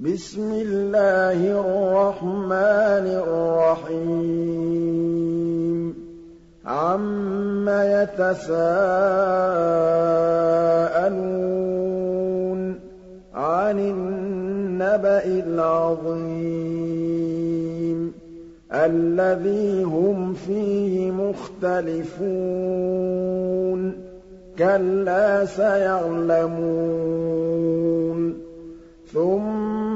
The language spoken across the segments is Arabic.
بِسْمِ اللَّهِ الرَّحْمَٰنِ الرَّحِيمِ. عَمَّ يَتَسَاءَلُونَ عَنِ النَّبَإِ الْعَظِيمِ الَّذِي هُمْ فِيهِ مُخْتَلِفُونَ كَلَّا سَيَعْلَمُونَ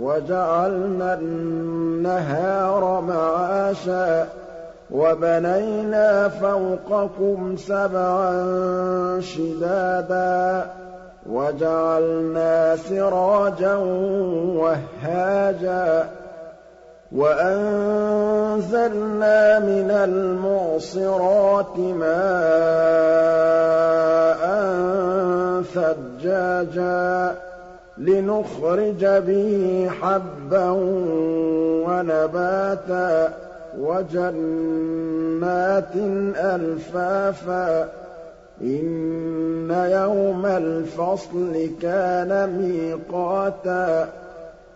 وَجَعَلْنَا النَّهَارَ مَعَاشًا وَبَنَيْنَا فَوْقَكُمْ سَبْعًا شِدَادًا وَجَعَلْنَا سِرَاجًا وَهَّاجًا وَأَنزَلْنَا مِنَ الْمُعْصِرَاتِ مَاءً ثَجَّاجًا لِّنُخْرِجَ بِهِ حَبًّا وَنَبَاتًا وَجَنَّاتٍ أَلْفَافًا إِنَّ يَوْمَ الْفَصْلِ كَانَ مِيقَاتًا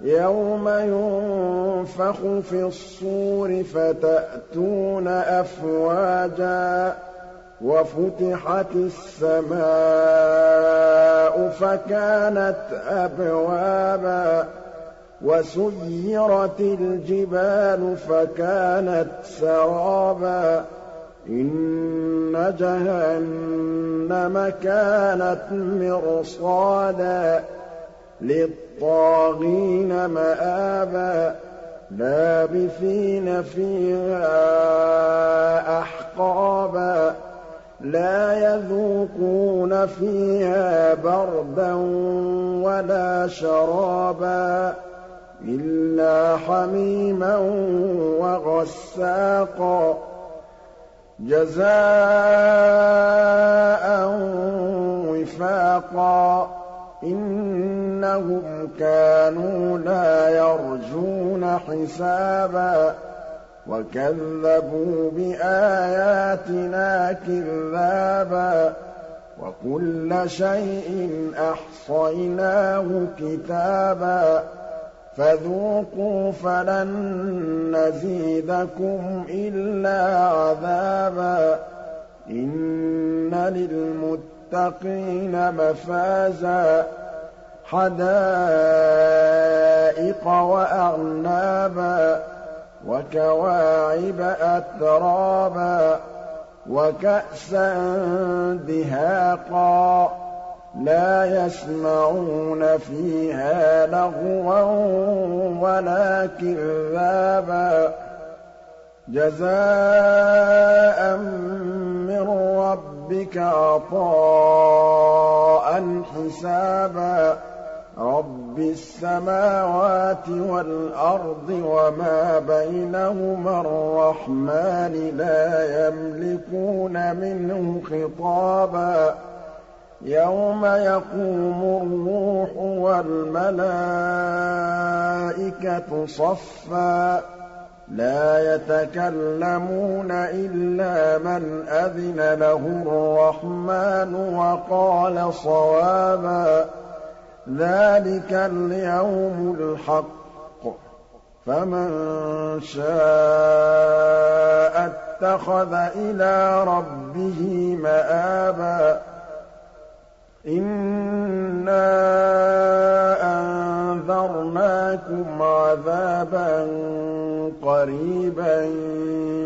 يَوْمَ يُنفَخُ فِي الصُّورِ فَتَأْتُونَ أَفْوَاجًا وَفُتِحَتِ السَّمَاءُ فَكَانَتْ أَبْوَابًا وَسُيِّرَتِ الْجِبَالُ فَكَانَتْ سَرَابًا إِنَّ جَهَنَّمَ كَانَتْ مِرْصَادًا لِّلطَّاغِينَ مَآبًا لَّابِثِينَ فِيهَا أَحْقَابًا لَّا يَذُوقُونَ فِيهَا بَرْدًا وَلَا شَرَابًا إِلَّا حَمِيمًا وَغَسَّاقًا جَزَاءً وِفَاقًا إِنَّهُمْ كَانُوا لَا يَرْجُونَ حِسَابًا وَكَذَّبُوا بِآيَاتِنَا كِذَّابًا وَكُلَّ شَيْءٍ أَحْصَيْنَاهُ كِتَابًا فَذُوقُوا فَلَن نَّزِيدَكُمْ إِلَّا عَذَابًا إِنَّ لِلْمُتَّقِينَ مَفَازًا حَدَائِقَ وَأَعْنَابًا وَكَوَاعِبَ أَتْرَابًا وَكَأْسًا دِهَاقًا لَّا يَسْمَعُونَ فِيهَا لَغْوًا وَلَا كِذَّابًا جَزَاءً مِّن رَّبِّكَ عَطَاءً حِسَابًا رَبِّ السَّمَاوَاتِ وَالْأَرْضِ وَمَا بَيْنَهُمَا الرَّحْمَٰنِ لَا يَمْلِكُونَ مِنْهُ خِطَابًا يَوْمَ يَقُومُ الرُّوحُ وَالْمَلَائِكَةُ صَفًّا لَّا يَتَكَلَّمُونَ إِلَّا مَنْ أَذِنَ لَهُ الرَّحْمَٰنُ وَقَالَ صَوَابًا ذَٰلِكَ الْيَوْمُ الْحَقُّ ۖ. فَمَن شَاءَ اتَّخَذَ إِلَىٰ رَبِّهِ مَآبًا. أَنذَرْنَاكُمْ عَذَابًا قَرِيبًا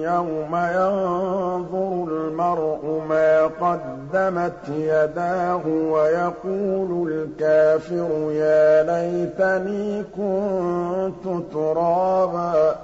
يَوْمَ يَنظُرُ الْمَرْءُ مَا قَدَّمَتْ يَدَاهُ وَيَقُولُ الْكَافِرُ يَا لَيْتَنِي كُنتُ تُرَابًا